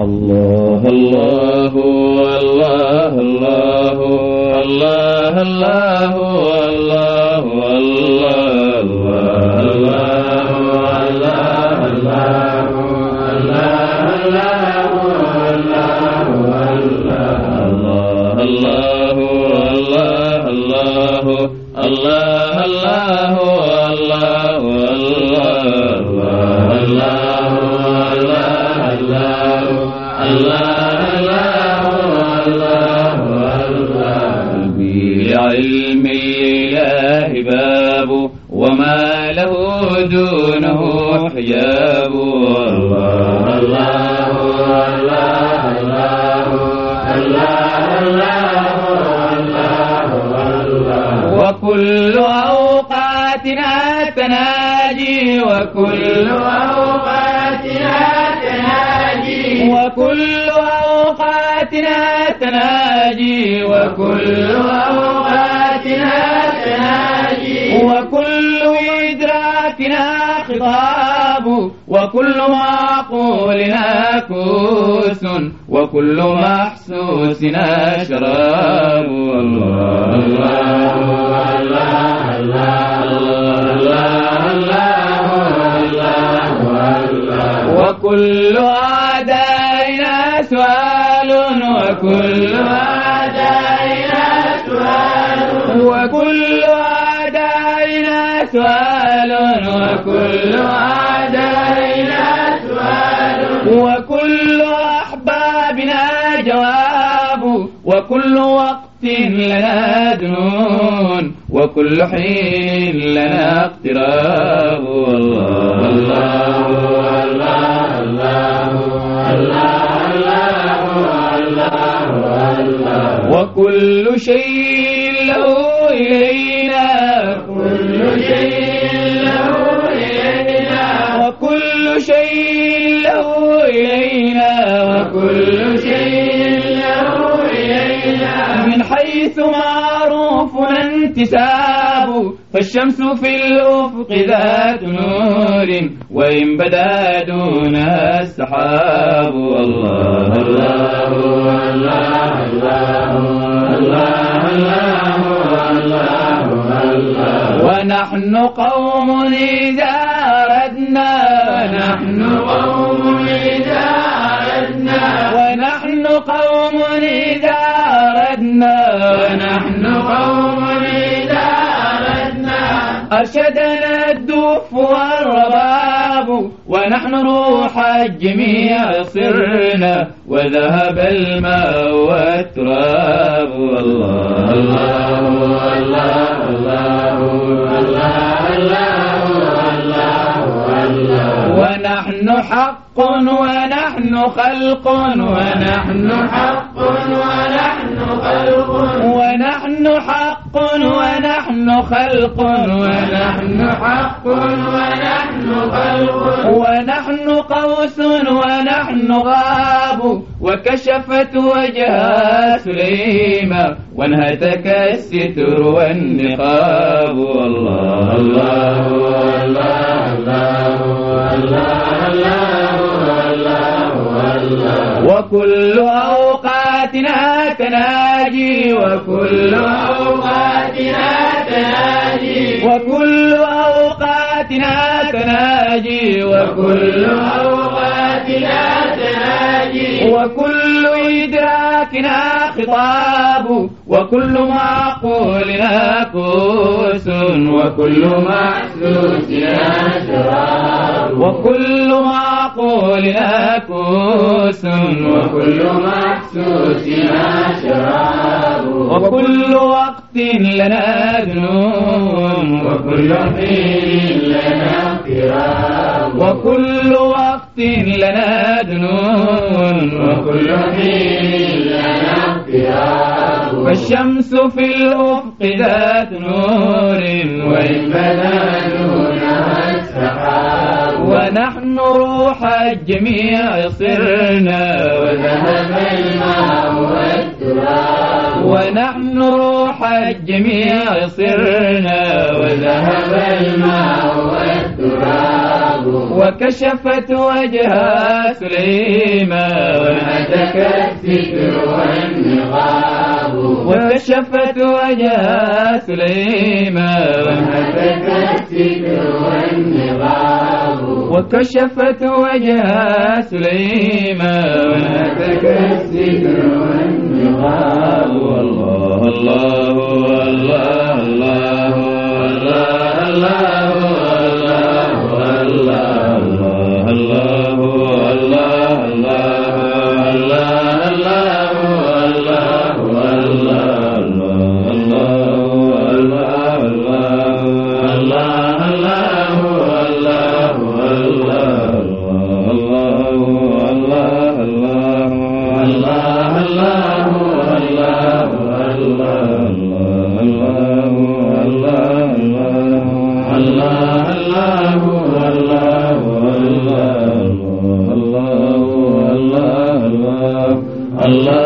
الله الله الله الله الله الله الله الله الله الله الله الله الله الله بعلم الإله باب وما له دونه حجاب الله الله وكل أوقاتنا تناجي وكل أوقاتنا وكل أوقاتنا تناجي وكل أوقاتنا تناجي. وكل إدراكنا خطاب وكل معقولنا كوس وكل محسوسنا شراب. الله الله الله الله الله وكل أعدائنا سؤال وكل أعدائنا سؤال. وكل أعدائنا سؤال. وكل أعدائنا سؤال. وكل أحبابنا جواب. وكل وقت لنا دنون. وكل حين لنا اقتراب. حيث معروفنا انتساب فالشمس في الأفق ذات نور وإن بدا دونها السحاب الله الله الله ونحن قوم إذا أردنا ونحن قوم إذا أردنا ونحن قوم إذا أرشدنا الدف والرباب ونحن روح الجميع صرنا وذهب الماء والتراب. الله الله الله ونحن حق ونحن خلق ونحن حق ونحن خلق ونحن حق خلق ونحن حق ونحن خلق ونحن قوس ونحن غاب وكشفت وجه سليما وانهتك الستر والنقاب الله الله الله وكل أوقاتنا تناجي وكل أوقاتنا وكل أوقاتنا تناجي وكل أوقاتنا تناجي وكل إدراكنا خطاب وكل معقولنا كوس وكل محسوسنا شراب وكل معقولنا كوس وكل محسوسنا شراب. وكل وقت لنا ذنون وكل حين لنا اقتراب. وكل وقت لنا ذنون وكل حين لنا اقتراب. فالشمس في الأفق ذات نور. وإن السحاب نحن روح الجميع صرنا وذهب الماء والتراب ونحن روح الجميع صرنا وذهب الماء والتراب وكشفت وجهها سليما وهتكت ذكر والنغاب وكشفت وجهها سليما وهتكت ذكر والنغاب وكشفت وجه سليمان. هتك الستر والنقاب الله الله الله الله الله الله Allah